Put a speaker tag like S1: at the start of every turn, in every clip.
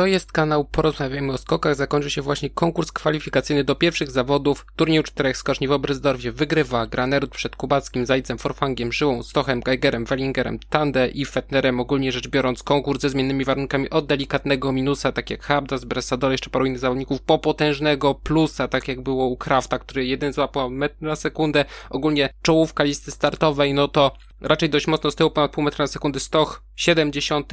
S1: To jest kanał Porozmawiajmy o skokach. Zakończy się właśnie konkurs kwalifikacyjny do pierwszych zawodów. Turnieju czterech skoczni w Oberstdorfie wygrywa Granerud przed Kubackim, Zajcem, Forfangiem, Żyłą, Stochem, Geigerem, Wellingerem, Tande i Fetnerem. Ogólnie rzecz biorąc konkurs ze zmiennymi warunkami od delikatnego minusa, tak jak Habdas, Bressador, jeszcze paru innych zawodników, po potężnego plusa, tak jak było u Krafta, który jeden złapał metr na sekundę. Ogólnie czołówka listy startowej, no to raczej dość mocno z tyłu, ponad pół metra na sekundę, Stoch 70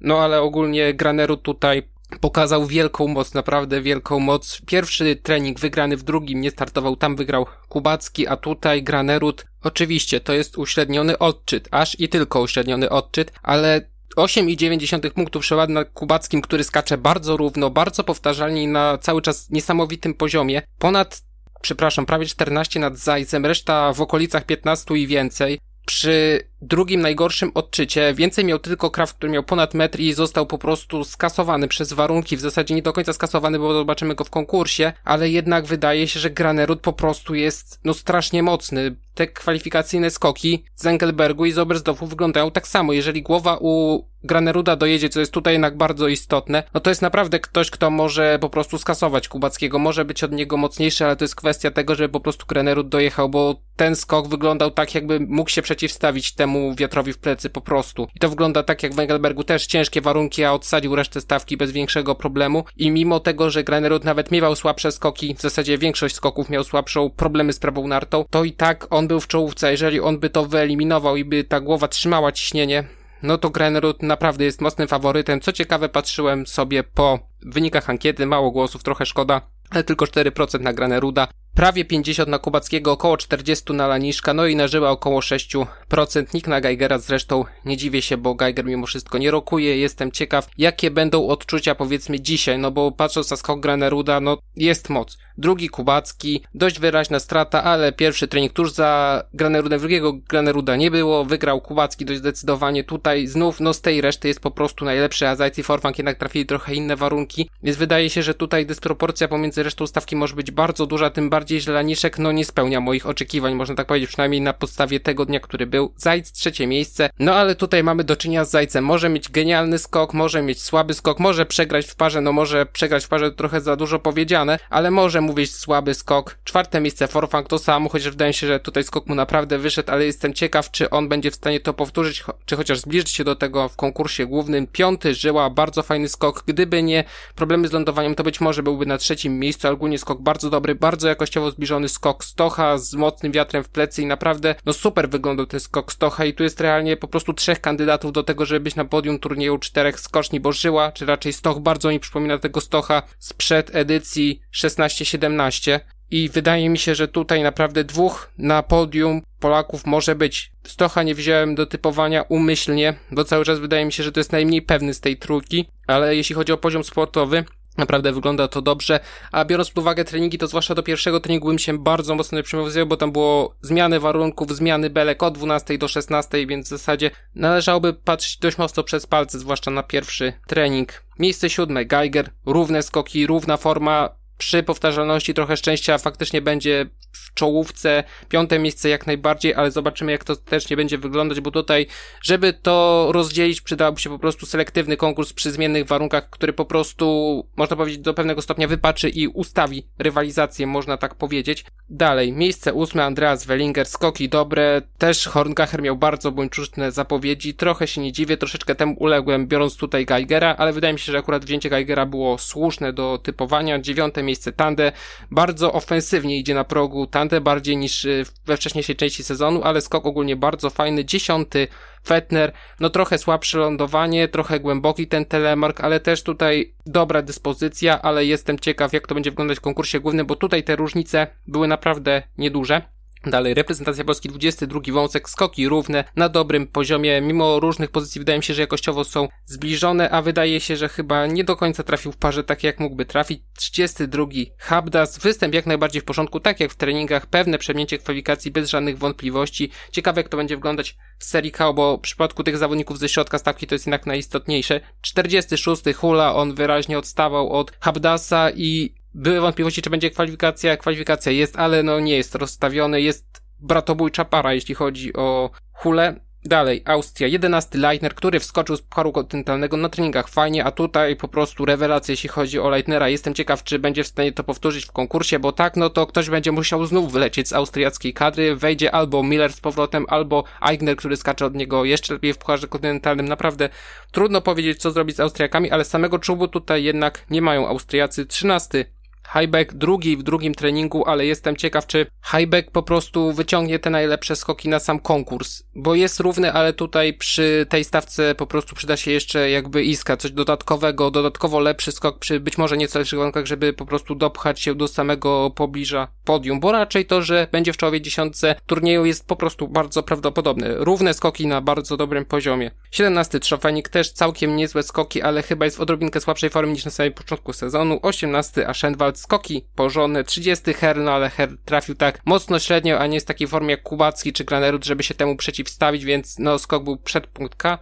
S1: no ale ogólnie Graneru tutaj pokazał wielką moc, naprawdę wielką moc. Pierwszy trening wygrany w drugim nie startował, tam wygrał Kubacki, a tutaj Granerud. Oczywiście to jest uśredniony odczyt, aż i tylko uśredniony odczyt, ale 8,9 punktów przewagi nad Kubackim, który skacze bardzo równo, bardzo powtarzalnie i na cały czas niesamowitym poziomie. Ponad, przepraszam, prawie 14 nad Zajcem, reszta w okolicach 15 i więcej. Przy drugim najgorszym odczycie więcej miał tylko Kraft, który miał ponad metr i został po prostu skasowany przez warunki, w zasadzie nie do końca skasowany, bo zobaczymy go w konkursie, ale jednak wydaje się, że Granerud po prostu jest no strasznie mocny. Te kwalifikacyjne skoki z Engelbergu i z Oberstdorfu wyglądają tak samo. Jeżeli głowa u Graneruda dojedzie, co jest tutaj jednak bardzo istotne, no to jest naprawdę ktoś, kto może po prostu skasować Kubackiego, może być od niego mocniejszy, ale to jest kwestia tego, żeby po prostu Granerud dojechał, bo ten skok wyglądał tak, jakby mógł się przeciwstawić temu wiatrowi w plecy po prostu. I to wygląda tak, jak w Engelbergu też ciężkie warunki, a odsadził resztę stawki bez większego problemu. I mimo tego, że Granerud nawet miewał słabsze skoki, w zasadzie większość skoków miał słabszą, problemy z prawą nartą, to i tak on był w czołówce, jeżeli on by to wyeliminował i by ta głowa trzymała ciśnienie, no to Grenrud naprawdę jest mocnym faworytem. Co ciekawe, patrzyłem sobie po wynikach ankiety, mało głosów, trochę szkoda, ale tylko 4% na Graneruda prawie 50 na Kubackiego, około 40 na Laniszka, no i na Żyła około 6%. Nikt na Geigera zresztą nie dziwię się, bo Geiger mimo wszystko nie rokuje. Jestem ciekaw, jakie będą odczucia powiedzmy dzisiaj, no bo patrząc na skok Graneruda, no jest moc. Drugi Kubacki, dość wyraźna strata, ale pierwszy trening tuż za Granerudem, drugiego Graneruda nie było, wygrał Kubacki dość zdecydowanie. Tutaj znów, no z tej reszty jest po prostu najlepszy, a Zajc i Forfang jednak trafili trochę inne warunki, więc wydaje się, że tutaj dysproporcja pomiędzy resztą stawki może być bardzo duża, tym bardziej bardziej, no nie spełnia moich oczekiwań, można tak powiedzieć, przynajmniej na podstawie tego dnia, który był. Zajc trzecie miejsce, no ale tutaj mamy do czynienia z Zajcem. Może mieć genialny skok, może mieć słaby skok, może przegrać w parze, no może przegrać w parze trochę za dużo powiedziane, ale może mówić słaby skok. Czwarte miejsce Forfang to samo, chociaż wydaje mi się, że tutaj skok mu naprawdę wyszedł, ale jestem ciekaw, czy on będzie w stanie to powtórzyć, czy chociaż zbliżyć się do tego w konkursie głównym. Piąty Żyła, bardzo fajny skok. Gdyby nie problemy z lądowaniem, to być może byłby na trzecim miejscu, ogólnie skok bardzo dobry, bardzo jakościowy jakościowo zbliżony skok Stocha z mocnym wiatrem w plecy i naprawdę no super wyglądał ten skok Stocha i tu jest realnie po prostu trzech kandydatów do tego, żeby być na podium turnieju czterech skoczni Bożyła, czy raczej Stoch bardzo mi przypomina tego Stocha sprzed edycji 16-17 i wydaje mi się, że tutaj naprawdę dwóch na podium Polaków może być. Stocha nie wziąłem do typowania umyślnie, bo cały czas wydaje mi się, że to jest najmniej pewny z tej trójki, ale jeśli chodzi o poziom sportowy, Naprawdę wygląda to dobrze, a biorąc pod uwagę treningi, to zwłaszcza do pierwszego treningu bym się bardzo mocno przywiązywał, bo tam było zmiany warunków, zmiany belek od 12 do 16, więc w zasadzie należałoby patrzeć dość mocno przez palce, zwłaszcza na pierwszy trening. Miejsce siódme, Geiger, równe skoki, równa forma, przy powtarzalności trochę szczęścia faktycznie będzie w czołówce, piąte miejsce jak najbardziej, ale zobaczymy jak to też nie będzie wyglądać, bo tutaj, żeby to rozdzielić, przydałby się po prostu selektywny konkurs przy zmiennych warunkach, który po prostu, można powiedzieć, do pewnego stopnia wypaczy i ustawi rywalizację, można tak powiedzieć. Dalej, miejsce ósme, Andreas Wellinger, skoki dobre, też Horngacher miał bardzo buńczuczne zapowiedzi, trochę się nie dziwię, troszeczkę temu uległem, biorąc tutaj Geigera, ale wydaje mi się, że akurat wzięcie Geigera było słuszne do typowania. Dziewiąte miejsce Tande, bardzo ofensywnie idzie na progu Tande bardziej niż y, we wcześniejszej części sezonu, ale skok ogólnie bardzo fajny. Dziesiąty Fetner, no trochę słabsze lądowanie, trochę głęboki ten telemark, ale też tutaj dobra dyspozycja, ale jestem ciekaw jak to będzie wyglądać w konkursie głównym, bo tutaj te różnice były naprawdę nieduże. Dalej, reprezentacja Polski 22 wąsek, skoki równe, na dobrym poziomie, mimo różnych pozycji wydaje mi się, że jakościowo są zbliżone, a wydaje się, że chyba nie do końca trafił w parze tak jak mógłby trafić. 32 Habdas, występ jak najbardziej w porządku, tak jak w treningach, pewne przemięcie kwalifikacji bez żadnych wątpliwości. Ciekawe jak to będzie wyglądać w serii K, bo w przypadku tych zawodników ze środka stawki to jest jednak najistotniejsze. 46 Hula, on wyraźnie odstawał od Habdasa i były wątpliwości, czy będzie kwalifikacja. Kwalifikacja jest, ale no nie jest rozstawiony. Jest bratobójcza para, jeśli chodzi o Hulę. Dalej, Austria, 11 Leitner, który wskoczył z Pucharu Kontynentalnego na treningach fajnie, a tutaj po prostu rewelacja, jeśli chodzi o Leitnera. Jestem ciekaw, czy będzie w stanie to powtórzyć w konkursie, bo tak, no to ktoś będzie musiał znów wylecieć z austriackiej kadry. Wejdzie albo Miller z powrotem, albo Eigner, który skacze od niego jeszcze lepiej w Pucharze Kontynentalnym. Naprawdę trudno powiedzieć, co zrobić z Austriakami, ale samego czubu tutaj jednak nie mają Austriacy. 13 Highback drugi w drugim treningu, ale jestem ciekaw, czy Highback po prostu wyciągnie te najlepsze skoki na sam konkurs, bo jest równy, ale tutaj przy tej stawce po prostu przyda się jeszcze jakby iska, coś dodatkowego, dodatkowo lepszy skok przy być może nieco lepszych warunkach, żeby po prostu dopchać się do samego pobliża podium, bo raczej to, że będzie w czołowej dziesiątce turnieju jest po prostu bardzo prawdopodobne. Równe skoki na bardzo dobrym poziomie. 17 Trzofenik też całkiem niezłe skoki, ale chyba jest w odrobinkę słabszej formie niż na samym początku sezonu. 18 Aschenwald skoki porządne, 30 her, no ale her trafił tak mocno średnio, a nie jest w takiej formie jak Kubacki czy Granerud, żeby się temu przeciwstawić, więc no skok był przed punkt K.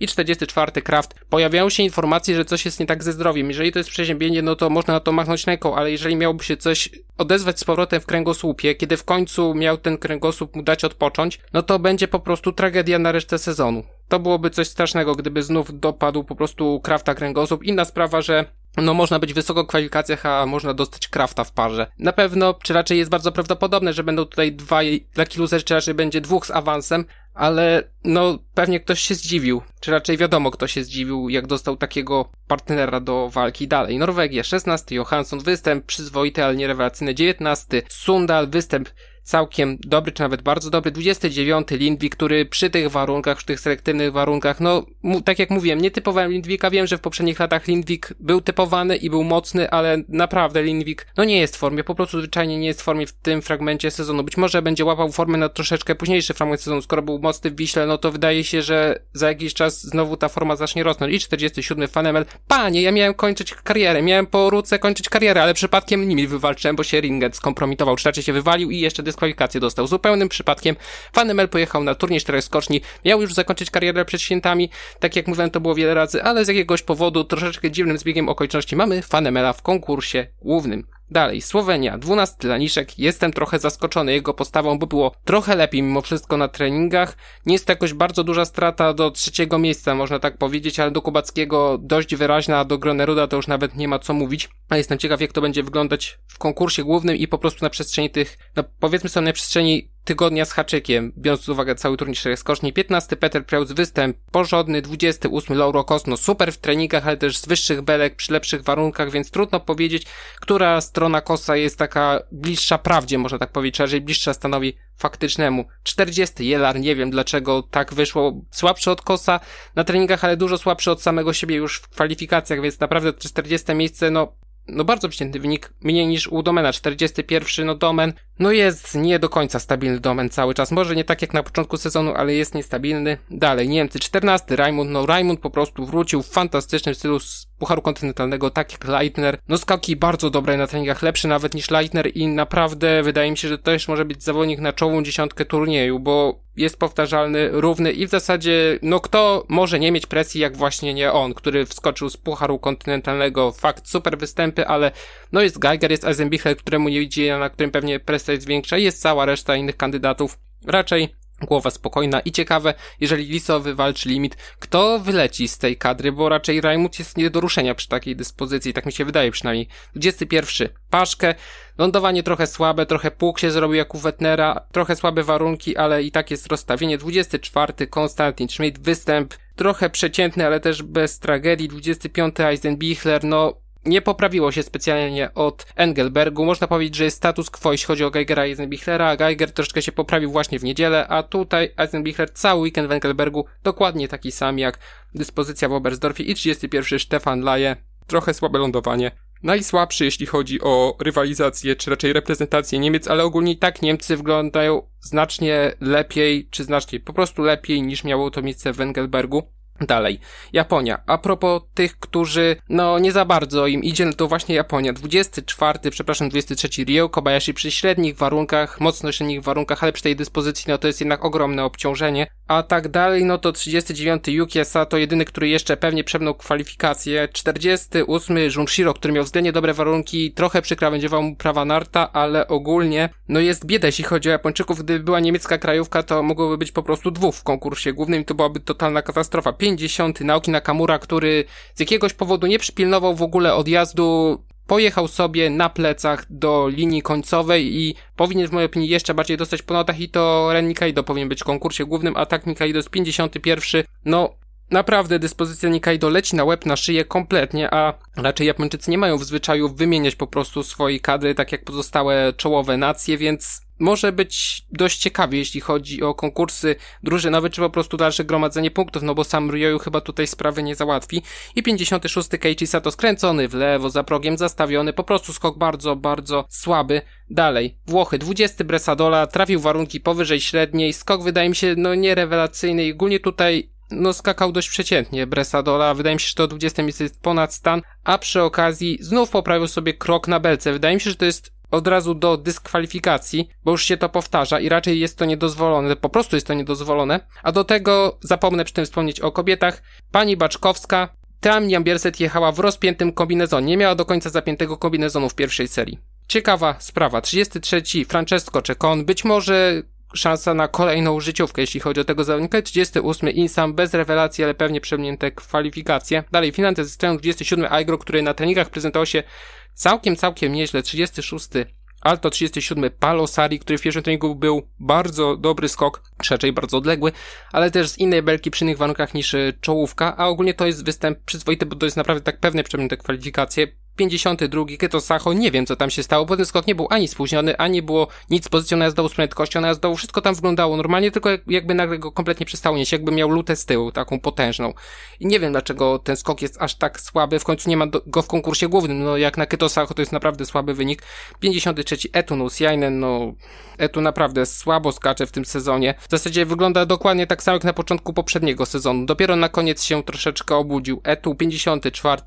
S1: I 44 Kraft. Pojawiają się informacje, że coś jest nie tak ze zdrowiem. Jeżeli to jest przeziębienie, no to można na to machnąć ręką, ale jeżeli miałoby się coś odezwać z powrotem w kręgosłupie, kiedy w końcu miał ten kręgosłup mu dać odpocząć, no to będzie po prostu tragedia na resztę sezonu. To byłoby coś strasznego, gdyby znów dopadł po prostu Krafta kręgosłup. Inna sprawa, że no można być wysoko w kwalifikacjach, a można dostać Krafta w parze. Na pewno, czy raczej jest bardzo prawdopodobne, że będą tutaj dwaj Lucky Loser, czy raczej będzie dwóch z awansem, ale no pewnie ktoś się zdziwił, czy raczej wiadomo kto się zdziwił, jak dostał takiego partnera do walki dalej. Norwegia 16, Johansson występ przyzwoity, ale nie rewelacyjny 19, Sundal występ całkiem dobry, czy nawet bardzo dobry. 29 Lindwik, który przy tych warunkach, przy tych selektywnych warunkach, no, tak jak mówiłem, nie typowałem Lindwika. Wiem, że w poprzednich latach Lindwik był typowany i był mocny, ale naprawdę Lindwik, no nie jest w formie, po prostu zwyczajnie nie jest w formie w tym fragmencie sezonu. Być może będzie łapał formę na troszeczkę późniejszy fragment sezonu. Skoro był mocny w Wiśle, no to wydaje się, że za jakiś czas znowu ta forma zacznie rosnąć. I 47 Fanemel. Panie, ja miałem kończyć karierę, miałem po ruce kończyć karierę, ale przypadkiem nimi wywalczyłem, bo się Ringet skompromitował, czy się wywalił i jeszcze dyskwalifikację dostał. Zupełnym przypadkiem Fanemel pojechał na turniej czterech skoczni, miał już zakończyć karierę przed świętami, tak jak mówiłem to było wiele razy, ale z jakiegoś powodu, troszeczkę dziwnym zbiegiem okoliczności mamy Fanemela w konkursie głównym. Dalej, Słowenia, 12 Laniszek. Jestem trochę zaskoczony jego postawą, bo było trochę lepiej mimo wszystko na treningach. Nie jest to jakoś bardzo duża strata do trzeciego miejsca, można tak powiedzieć, ale do Kubackiego dość wyraźna, a do Groneruda to już nawet nie ma co mówić. A jestem ciekaw, jak to będzie wyglądać w konkursie głównym i po prostu na przestrzeni tych, no powiedzmy sobie na przestrzeni tygodnia z haczykiem, biorąc pod uwagę cały turniej czterech skoczni. 15 Peter Preutz występ porządny, 28 Lauro Kosno super w treningach, ale też z wyższych belek przy lepszych warunkach, więc trudno powiedzieć, która strona kosa jest taka bliższa prawdzie, można tak powiedzieć, raczej bliższa stanowi faktycznemu. 40 Jelar, nie wiem dlaczego tak wyszło, słabszy od kosa na treningach, ale dużo słabszy od samego siebie już w kwalifikacjach, więc naprawdę 40 miejsce, no no bardzo przeciętny wynik, mniej niż u Domena. 41, no Domen, no jest nie do końca stabilny Domen cały czas. Może nie tak jak na początku sezonu, ale jest niestabilny. Dalej, Niemcy 14, Raimund, no Raimund po prostu wrócił w fantastycznym stylu z Pucharu Kontynentalnego, tak jak Leitner. No skaki bardzo dobre na treningach, lepszy nawet niż Leitner i naprawdę wydaje mi się, że to też może być zawodnik na czołą dziesiątkę turnieju, bo jest powtarzalny, równy i w zasadzie, no kto może nie mieć presji jak właśnie nie on, który wskoczył z Pucharu Kontynentalnego, fakt, super ale no jest Geiger, jest Eisenbichler, któremu nie widzi, na którym pewnie presja jest większa, jest cała reszta innych kandydatów. Raczej Głowa spokojna i ciekawe, jeżeli Liso wywalczy limit, kto wyleci z tej kadry, bo raczej Rajmut jest nie do ruszenia przy takiej dyspozycji, tak mi się wydaje przynajmniej. 21. Paszkę, lądowanie trochę słabe, trochę pług się zrobił jak u Wetnera, trochę słabe warunki, ale i tak jest rozstawienie. 24. Konstantin Schmidt, występ trochę przeciętny, ale też bez tragedii. 25. Eisenbichler, no nie poprawiło się specjalnie od Engelbergu. Można powiedzieć, że jest status quo, jeśli chodzi o Geigera i Eisenbichlera, Geiger troszkę się poprawił właśnie w niedzielę, a tutaj Eisenbichler cały weekend w Engelbergu dokładnie taki sam jak dyspozycja w Oberstdorfie i 31 Stefan Laje. Trochę słabe lądowanie. Najsłabszy, jeśli chodzi o rywalizację, czy raczej reprezentację Niemiec, ale ogólnie i tak Niemcy wyglądają znacznie lepiej, czy znacznie po prostu lepiej niż miało to miejsce w Engelbergu. Dalej, Japonia. A propos tych, którzy, no nie za bardzo im idzie, no to właśnie Japonia. 24, przepraszam, 23 Ryo Kobayashi przy średnich warunkach, mocno średnich warunkach, ale przy tej dyspozycji, no to jest jednak ogromne obciążenie. A tak dalej, no to 39 Yuki to jedyny, który jeszcze pewnie przebnął kwalifikacje. 48 Junshiro, który miał względnie dobre warunki, trochę przykrawędziował mu prawa narta, ale ogólnie, no jest bieda, jeśli chodzi o Japończyków. Gdyby była niemiecka krajówka, to mogłoby być po prostu dwóch w konkursie głównym to byłaby totalna katastrofa. 50 Naoki Nakamura, który z jakiegoś powodu nie przypilnował w ogóle odjazdu pojechał sobie na plecach do linii końcowej i powinien w mojej opinii jeszcze bardziej dostać po notach i to Ren Nikaido powinien być w konkursie głównym, a tak Nikaido jest 51. No, Naprawdę dyspozycja Nikaido leci na łeb, na szyję kompletnie, a raczej Japończycy nie mają w zwyczaju wymieniać po prostu swojej kadry, tak jak pozostałe czołowe nacje, więc może być dość ciekawie, jeśli chodzi o konkursy drużynowe, czy po prostu dalsze gromadzenie punktów, no bo sam Ryoyu chyba tutaj sprawy nie załatwi. I 56. Keiichi Sato skręcony w lewo, za progiem zastawiony, po prostu skok bardzo, bardzo słaby. Dalej, Włochy, 20 Bresadola, trafił warunki powyżej średniej, skok wydaje mi się, no nie rewelacyjny i ogólnie tutaj no skakał dość przeciętnie Bresadola, wydaje mi się, że to 20 miejsce jest ponad stan, a przy okazji znów poprawił sobie krok na belce. Wydaje mi się, że to jest od razu do dyskwalifikacji, bo już się to powtarza i raczej jest to niedozwolone, po prostu jest to niedozwolone. A do tego zapomnę przy tym wspomnieć o kobietach. Pani Baczkowska, tam Bierset jechała w rozpiętym kombinezonie, nie miała do końca zapiętego kombinezonu w pierwszej serii. Ciekawa sprawa. 33. Francesco Czekon. Być może szansa na kolejną życiówkę, jeśli chodzi o tego zawodnika. 38 Insam, bez rewelacji, ale pewnie przemnięte kwalifikacje. Dalej, finanse zyskają 27 Aigro, który na treningach prezentował się całkiem, całkiem nieźle. 36 Alto 37 Palosari, który w pierwszym treningu był bardzo dobry skok, raczej bardzo odległy, ale też z innej belki przy innych warunkach niż e, czołówka, a ogólnie to jest występ przyzwoity, bo to jest naprawdę tak pewne przemnięte kwalifikacje. 52 Keto Sacho, nie wiem co tam się stało, bo ten skok nie był ani spóźniony, ani było nic z pozycją najazdową, z prędkością najazdową, wszystko tam wyglądało normalnie, tylko jakby nagle go kompletnie przestało nieść, jakby miał lutę z tyłu, taką potężną. I nie wiem dlaczego ten skok jest aż tak słaby, w końcu nie ma go w konkursie głównym, no jak na Keto Sacho to jest naprawdę słaby wynik. 53 Etunus Jainen, no Etu naprawdę słabo skacze w tym sezonie. W zasadzie wygląda dokładnie tak samo jak na początku poprzedniego sezonu. Dopiero na koniec się troszeczkę obudził. Etu 54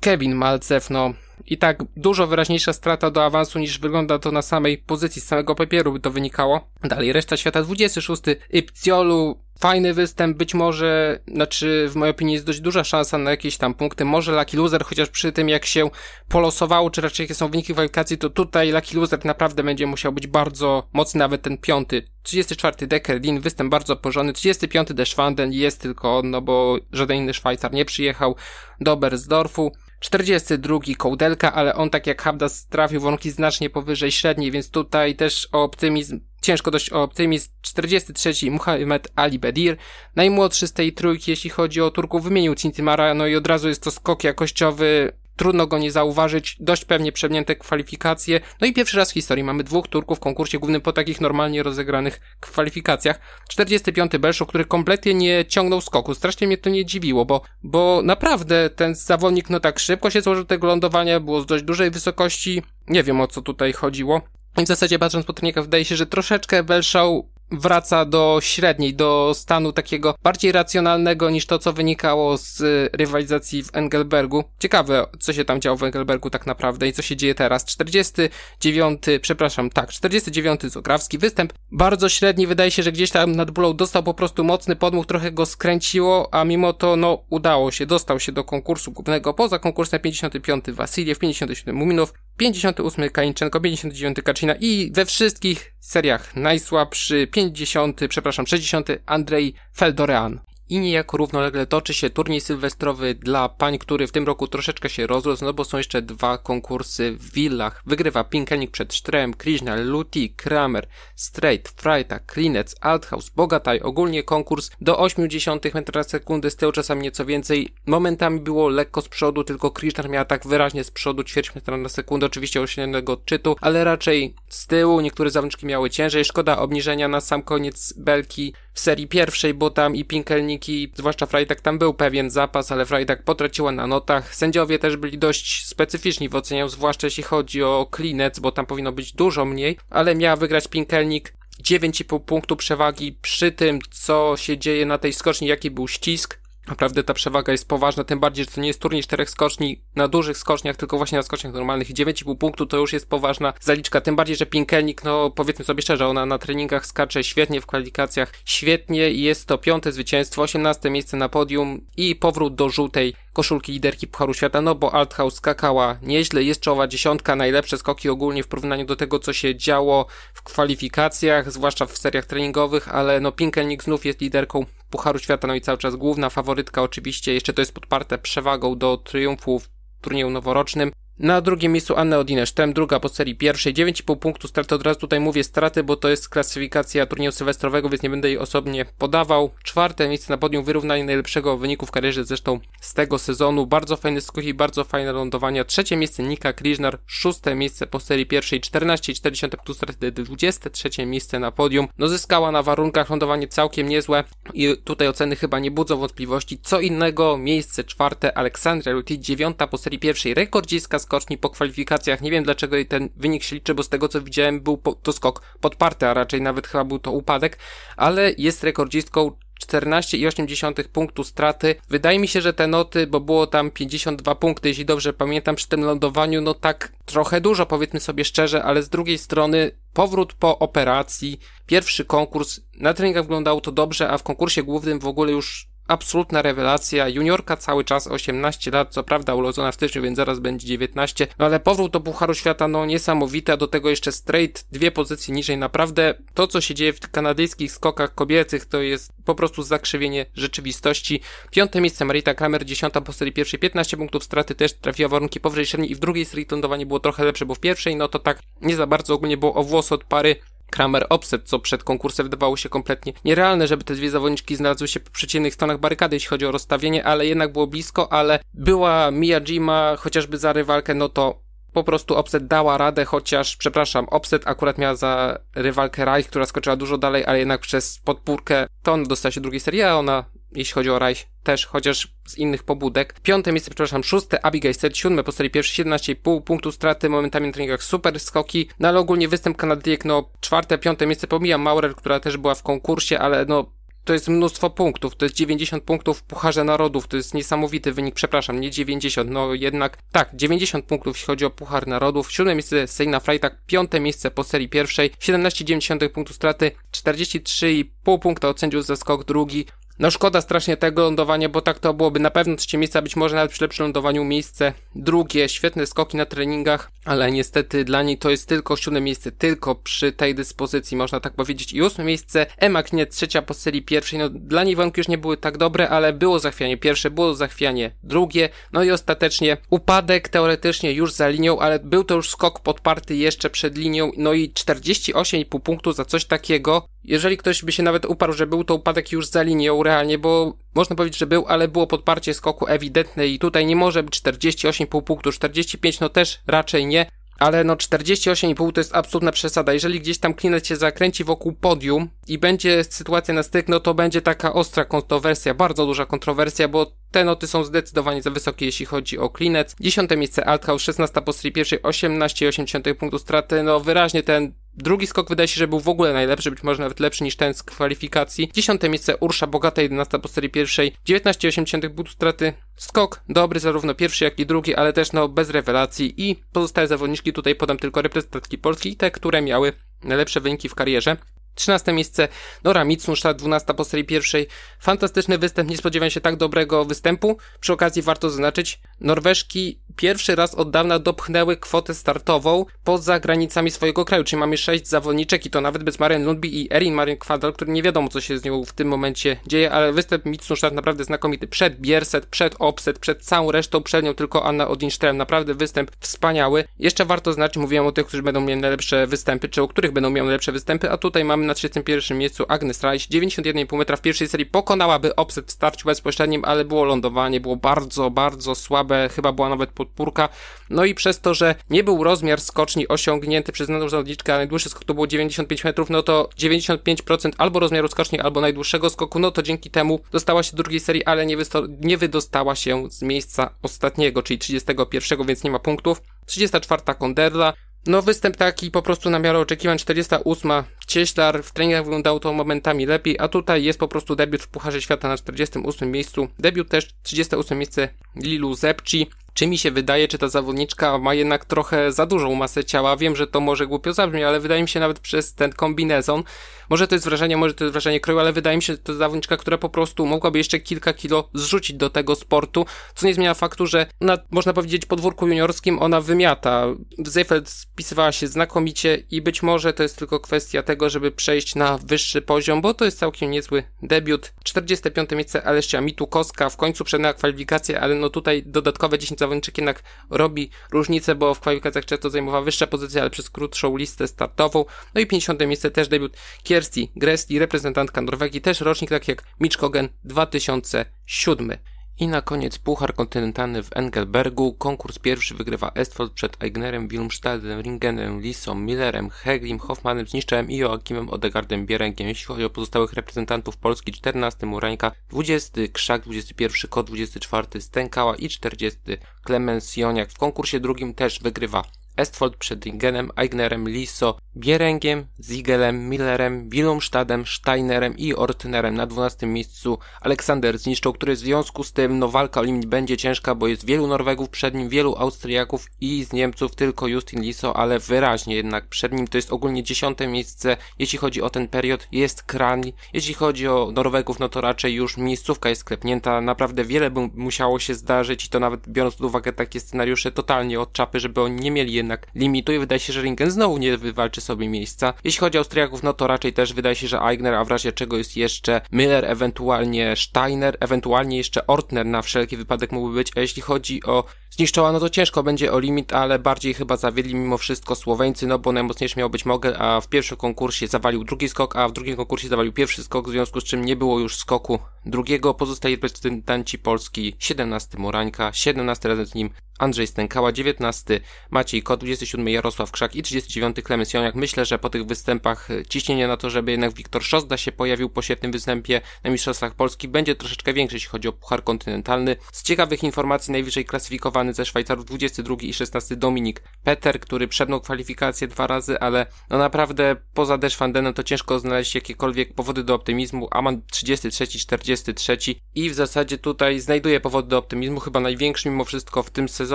S1: Kevin Malcew, no i tak dużo wyraźniejsza strata do awansu niż wygląda to na samej pozycji, z samego papieru by to wynikało. Dalej, reszta świata 26. Ipciolu, fajny występ, być może, znaczy w mojej opinii jest dość duża szansa na jakieś tam punkty, może Lucky Loser, chociaż przy tym jak się polosowało, czy raczej jakie są wyniki kwalifikacji, to tutaj Lucky Loser naprawdę będzie musiał być bardzo mocny, nawet ten piąty. 34 Deckerdin, występ bardzo porządny, 35 Deschwanden jest tylko on, no bo żaden inny Szwajcar nie przyjechał do Bersdorfu. 42 Kołdelka, ale on tak jak Habdas trafił warunki znacznie powyżej średniej, więc tutaj też o optymizm, ciężko dość o optymizm. 43 Muhammad Ali Bedir, najmłodszy z tej trójki, jeśli chodzi o Turków, wymienił Cintimara, no i od razu jest to skok jakościowy trudno go nie zauważyć, dość pewnie przemnięte kwalifikacje. No i pierwszy raz w historii mamy dwóch Turków w konkursie głównym po takich normalnie rozegranych kwalifikacjach. 45. Belszo, który kompletnie nie ciągnął skoku. Strasznie mnie to nie dziwiło, bo, bo naprawdę ten zawodnik no tak szybko się złożył tego lądowania, było z dość dużej wysokości. Nie wiem o co tutaj chodziło. I w zasadzie patrząc po trenikach wydaje się, że troszeczkę Belshaw wraca do średniej, do stanu takiego bardziej racjonalnego niż to, co wynikało z rywalizacji w Engelbergu. Ciekawe, co się tam działo w Engelbergu tak naprawdę i co się dzieje teraz. 49, przepraszam, tak, 49 Zograwski występ. Bardzo średni, wydaje się, że gdzieś tam nad bólą dostał po prostu mocny podmuch, trochę go skręciło, a mimo to, no, udało się, dostał się do konkursu głównego. Poza konkursem 55 Wasiliew, 57 Muminów, 58 Kalinczenko, 59 Kaczyna i we wszystkich seriach najsłabszy 50, przepraszam, 60 Andrzej Feldorean i niejako równolegle toczy się turniej sylwestrowy dla pań, który w tym roku troszeczkę się rozrósł, no bo są jeszcze dwa konkursy w willach. Wygrywa Pinkelnik przed Sztrem, Krishna, Luti, Kramer, Straight, Freitag, Klinec, Althaus, Bogataj, ogólnie konkurs do 80 metra sekundy, z tyłu czasami nieco więcej. Momentami było lekko z przodu, tylko Krishna miała tak wyraźnie z przodu ćwierć metra na sekundę, oczywiście ośrednionego odczytu, ale raczej z tyłu niektóre zawodniczki miały ciężej. Szkoda obniżenia na sam koniec belki w serii pierwszej, bo tam i Pinkelniki, zwłaszcza Freitag, tam był pewien zapas, ale Freitag potraciła na notach. Sędziowie też byli dość specyficzni w ocenianiu, zwłaszcza jeśli chodzi o klinec, bo tam powinno być dużo mniej, ale miała wygrać Pinkelnik 9,5 punktu przewagi przy tym, co się dzieje na tej skoczni, jaki był ścisk. Naprawdę ta przewaga jest poważna, tym bardziej, że to nie jest turniej czterech skoczni na dużych skoczniach, tylko właśnie na skoczniach normalnych. 9,5 punktu to już jest poważna zaliczka, tym bardziej, że Pinkelnik, no powiedzmy sobie szczerze, ona na treningach skacze świetnie, w kwalifikacjach świetnie i jest to piąte zwycięstwo, 18 miejsce na podium i powrót do żółtej koszulki liderki Pucharu Świata, no bo Althaus skakała nieźle, jest czołowa dziesiątka, najlepsze skoki ogólnie w porównaniu do tego, co się działo w kwalifikacjach, zwłaszcza w seriach treningowych, ale no Pinkelnik znów jest liderką Pucharu Świata, no i cały czas główna faworytka oczywiście, jeszcze to jest podparte przewagą do triumfu w turnieju noworocznym. Na drugim miejscu Anna Odinesz, tem druga po serii pierwszej, 9,5 punktu straty, od razu tutaj mówię straty, bo to jest klasyfikacja turnieju sylwestrowego, więc nie będę jej osobnie podawał. Czwarte miejsce na podium, wyrównanie najlepszego wyniku w karierze zresztą z tego sezonu, bardzo fajny skoki, bardzo fajne lądowania. Trzecie miejsce Nika Kriżnar, szóste miejsce po serii pierwszej, 14,4 punktu straty, 23 miejsce na podium. No zyskała na warunkach lądowanie całkiem niezłe i tutaj oceny chyba nie budzą wątpliwości. Co innego, miejsce czwarte Aleksandra Lutti, dziewiąta po serii pierwszej, rekordziska z skoczni po kwalifikacjach. Nie wiem dlaczego ten wynik się liczy, bo z tego co widziałem był to skok podparty, a raczej nawet chyba był to upadek, ale jest rekordzistką 14,8 punktu straty. Wydaje mi się, że te noty, bo było tam 52 punkty, jeśli dobrze pamiętam, przy tym lądowaniu, no tak trochę dużo, powiedzmy sobie szczerze, ale z drugiej strony powrót po operacji, pierwszy konkurs, na treningach wyglądało to dobrze, a w konkursie głównym w ogóle już absolutna rewelacja. Juniorka cały czas 18 lat, co prawda urodzona w styczniu, więc zaraz będzie 19. No ale powrót do Pucharu Świata, no niesamowity, a do tego jeszcze straight, dwie pozycje niżej. Naprawdę to, co się dzieje w kanadyjskich skokach kobiecych, to jest po prostu zakrzywienie rzeczywistości. Piąte miejsce Marita Kramer, dziesiąta po serii pierwszej, 15 punktów straty, też trafiła warunki powyżej średniej i w drugiej serii lądowanie było trochę lepsze, bo w pierwszej, no to tak nie za bardzo ogólnie było o włos od pary. Kramer Offset, co przed konkursem wydawało się kompletnie nierealne, żeby te dwie zawodniczki znalazły się po przeciwnych stronach barykady, jeśli chodzi o rozstawienie, ale jednak było blisko, ale była Miyajima chociażby za rywalkę, no to po prostu Offset dała radę, chociaż, przepraszam, Offset akurat miała za rywalkę Reich, która skoczyła dużo dalej, ale jednak przez podpórkę to on dostała się drugiej serii, a ona jeśli chodzi o Reich, też, chociaż z innych pobudek. Piąte miejsce, przepraszam, szóste, Abigail Set, siódme po serii pierwsze, 17,5 punktu straty, momentami na treningach. Super skoki, no ale ogólnie występ Kanadyjek, no czwarte, piąte miejsce, pomijam Maurer, która też była w konkursie, ale no to jest mnóstwo punktów, to jest 90 punktów w Pucharze Narodów, to jest niesamowity wynik, przepraszam, nie 90, no jednak, tak, 90 punktów jeśli chodzi o Puchar Narodów, siódme miejsce Seina Freitag, piąte miejsce po serii pierwszej, 17,9 punktu straty, 43,5 punkta od sędziów za skok drugi, no szkoda strasznie tego lądowania, bo tak to byłoby na pewno trzecie miejsce, a być może nawet przy lepszym lądowaniu miejsce drugie, świetne skoki na treningach, ale niestety dla niej to jest tylko siódme miejsce, tylko przy tej dyspozycji, można tak powiedzieć. I ósme miejsce, Emma nie trzecia po serii pierwszej, no dla niej warunki już nie były tak dobre, ale było zachwianie pierwsze, było zachwianie drugie, no i ostatecznie upadek teoretycznie już za linią, ale był to już skok podparty jeszcze przed linią, no i 48,5 punktu za coś takiego, jeżeli ktoś by się nawet uparł, że był to upadek już za linią realnie, bo można powiedzieć, że był, ale było podparcie skoku ewidentne i tutaj nie może być 48,5 punktu, 45 no też raczej nie, ale no 48,5 to jest absolutna przesada. Jeżeli gdzieś tam klinet się zakręci wokół podium i będzie sytuacja na styk, no to będzie taka ostra kontrowersja, bardzo duża kontrowersja, bo te noty są zdecydowanie za wysokie, jeśli chodzi o klinet. 10 miejsce Althaus, 16 po serii pierwszej, 18,8 punktu straty. No wyraźnie ten Drugi skok wydaje się, że był w ogóle najlepszy, być może nawet lepszy niż ten z kwalifikacji. Dziesiąte miejsce Ursza Bogata, 11 po serii pierwszej, 19,8 punktu straty. Skok dobry, zarówno pierwszy, jak i drugi, ale też no bez rewelacji i pozostałe zawodniczki tutaj podam tylko reprezentantki Polski, te, które miały najlepsze wyniki w karierze. 13 miejsce Nora Mitsunszta, 12 po serii pierwszej. Fantastyczny występ, nie spodziewałem się tak dobrego występu. Przy okazji warto zaznaczyć, Norweżki pierwszy raz od dawna dopchnęły kwotę startową poza granicami swojego kraju, czyli mamy 6 zawodniczek i to nawet bez Maren Lundby i Erin Marin Kwadal, który nie wiadomo co się z nią w tym momencie dzieje, ale występ Mitsunsztat naprawdę znakomity. Przed Bierset, przed Opset, przed całą resztą, przed nią tylko Anna Odinström, naprawdę występ wspaniały. Jeszcze warto znaczyć, mówiłem o tych, którzy będą mieli najlepsze występy, czy o których będą miały najlepsze występy, a tutaj mamy na 31 miejscu Agnes Reich, 91,5 metra w pierwszej serii pokonałaby Opset w starciu bezpośrednim, ale było lądowanie, było bardzo, bardzo słabe, chyba była nawet podpórka, no i przez to, że nie był rozmiar skoczni osiągnięty przez zawodniczkę, a najdłuższy skok to było 95 metrów, no to 95% albo rozmiaru skoczni, albo najdłuższego skoku, no to dzięki temu dostała się do drugiej serii, ale nie, nie wydostała się z miejsca ostatniego, czyli 31, więc nie ma punktów. 34 Konderla, No występ taki po prostu na miarę oczekiwań 48. Cieślar w treningach wyglądał to momentami lepiej, a tutaj jest po prostu debiut w Pucharze Świata na 48 miejscu. Debiut też 38 miejsce Lilu Zepci. Czy mi się wydaje, czy ta zawodniczka ma jednak trochę za dużą masę ciała? Wiem, że to może głupio zabrzmi, ale wydaje mi się nawet przez ten kombinezon, może to jest wrażenie, może to jest wrażenie kroju, ale wydaje mi się, że to zawodniczka, która po prostu mogłaby jeszcze kilka kilo zrzucić do tego sportu, co nie zmienia faktu, że na, można powiedzieć, podwórku juniorskim ona wymiata. Zeyfeld spisywała się znakomicie i być może to jest tylko kwestia tego, żeby przejść na wyższy poziom, bo to jest całkiem niezły debiut. 45. miejsce Alesia Mitukowska, w końcu przed na kwalifikacje, ale no tutaj dodatkowe 10 zawodniczek jednak robi różnicę, bo w kwalifikacjach często zajmowała wyższe pozycje, ale przez krótszą listę startową. No i 50. miejsce też debiut Kiersti Gresli, reprezentantka Norwegii, też rocznik tak jak Mitch Kogen 2007. I na koniec Puchar Kontynentalny w Engelbergu. Konkurs pierwszy wygrywa Estfold przed Eignerem, Wilmstadem, Ringenem, Lisą, Millerem, Heglim, Hoffmanem, Zniszczem i Joachimem Odegardem Bierengiem. Jeśli chodzi o pozostałych reprezentantów Polski, 14 Murańka, 20 Krzak, 21 Kot, 24 Stękała i 40 Klemens Joniak. W konkursie drugim też wygrywa Estfold przed Ringenem, Eignerem, Liso, Bierengiem, Ziegelem, Millerem, Willumstadem, Steinerem i Ortnerem. Na 12 miejscu Aleksander zniszczył, który w związku z tym no walka o limit będzie ciężka, bo jest wielu Norwegów przed nim, wielu Austriaków i z Niemców tylko Justin Liso, ale wyraźnie jednak przed nim to jest ogólnie dziesiąte miejsce, jeśli chodzi o ten period, jest Kran. Jeśli chodzi o Norwegów, no to raczej już miejscówka jest sklepnięta, naprawdę wiele by musiało się zdarzyć i to nawet biorąc pod uwagę takie scenariusze totalnie od czapy, żeby oni nie mieli jednak limitu i wydaje się, że Ringen znowu nie wywalczy sobie miejsca. Jeśli chodzi o Austriaków, no to raczej też wydaje się, że Eigner, a w razie czego jest jeszcze Miller, ewentualnie Steiner, ewentualnie jeszcze Ortner na wszelki wypadek mógłby być, a jeśli chodzi o zniszczoła, no to ciężko będzie o limit, ale bardziej chyba zawiedli mimo wszystko Słoweńcy, no bo najmocniejszy miał być Mogel, a w pierwszym konkursie zawalił drugi skok, a w drugim konkursie zawalił pierwszy skok, w związku z czym nie było już skoku drugiego. Pozostali reprezentanci Polski 17 Morańka, 17 razem z nim Andrzej Stękała, 19 Maciej Kot, 27 Jarosław Krzak i 39 Klemens Joniak. Myślę, że po tych występach ciśnienie na to, żeby jednak Wiktor Szozda się pojawił po świetnym występie na Mistrzostwach Polski będzie troszeczkę większe, jeśli chodzi o Puchar Kontynentalny. Z ciekawych informacji najwyżej klasyfikowany ze Szwajcarów 22 i 16 Dominik Peter, który przednął kwalifikację dwa razy, ale no naprawdę poza Deszwandenem to ciężko znaleźć jakiekolwiek powody do optymizmu. Aman 33, 43 i w zasadzie tutaj znajduje powody do optymizmu, chyba największy mimo wszystko w tym sezonie,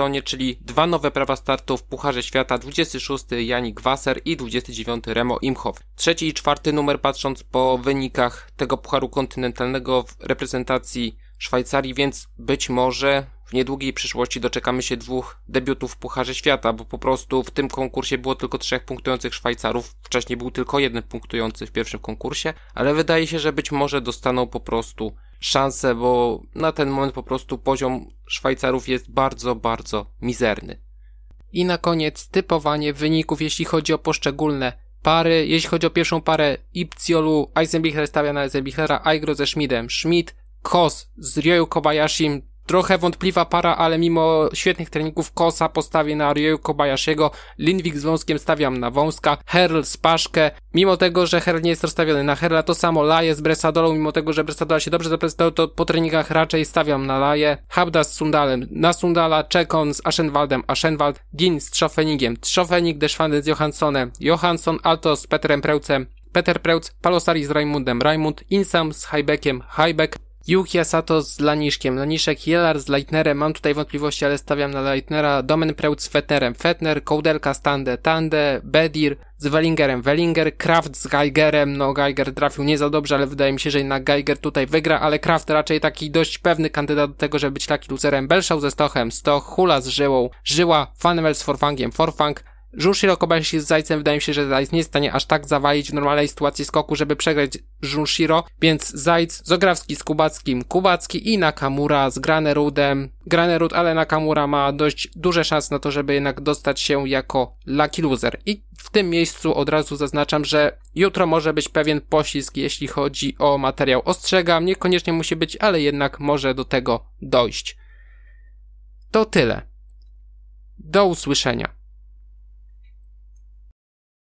S1: czyli dwa nowe prawa startu w Pucharze Świata, 26 Janik Wasser i 29 Remo Imhoff. Trzeci i czwarty numer patrząc po wynikach tego Pucharu Kontynentalnego w reprezentacji Szwajcarii, więc być może w niedługiej przyszłości doczekamy się dwóch debiutów w Pucharze Świata, bo po prostu w tym konkursie było tylko trzech punktujących Szwajcarów. Wcześniej był tylko jeden punktujący w pierwszym konkursie, ale wydaje się, że być może dostaną po prostu szansę, bo na ten moment po prostu poziom Szwajcarów jest bardzo, bardzo mizerny. I na koniec typowanie wyników, jeśli chodzi o poszczególne pary. Jeśli chodzi o pierwszą parę Ipciolu, Eisenbichler stawia na Eisenbichlera, Aigro ze Schmidem, Schmid, Kos z Ryoyu Kobayashim, Trochę wątpliwa para, ale mimo świetnych treningów Kosa postawię na Ryoyu Kobayashiego, Lindwik z Wąskiem stawiam na Wąska, Herl z Paszkę, mimo tego, że Herl nie jest rozstawiony na Herla, to samo Laje z Bresadolą, mimo tego, że Bresadola się dobrze zaprezentował, to po treningach raczej stawiam na Laje, Habda z Sundalem, na Sundala, Czekon z Aschenwaldem, Aschenwald, Gin z Trzofenigiem, Trzofenig, Deszwandy z Johanssonem, Johansson, Alto z Peterem Preucem, Peter Preutz, Palosari z Raimundem, Raimund, Insam z Hajbekiem, Hajbek, Yuki Sato z Laniszkiem, Laniszek, Jelar z Leitnerem, mam tutaj wątpliwości, ale stawiam na Leitnera, Domen Preut z Fetnerem, Fetner, Kołdelka z Tande, Tande, Bedir z Wellingerem, Wellinger, Kraft z Geigerem, no Geiger trafił nie za dobrze, ale wydaje mi się, że jednak Geiger tutaj wygra, ale Kraft raczej taki dość pewny kandydat do tego, żeby być taki loserem, Belszał ze Stochem, Stoch, Hula z Żyłą, Żyła, Fanwell z Forfangiem, Forfang, Junshiro Kobayashi z Zajcem wydaje mi się, że Zajc nie jest w stanie aż tak zawalić w normalnej sytuacji skoku, żeby przegrać Junshiro, więc Zajc, Zograwski z Kubackim, Kubacki i Nakamura z Granerudem. Granerud, ale Nakamura ma dość duże szanse na to, żeby jednak dostać się jako lucky loser. I w tym miejscu od razu zaznaczam, że jutro może być pewien poślizg, jeśli chodzi o materiał. Ostrzegam, niekoniecznie musi być, ale jednak może do tego dojść. To tyle. Do usłyszenia.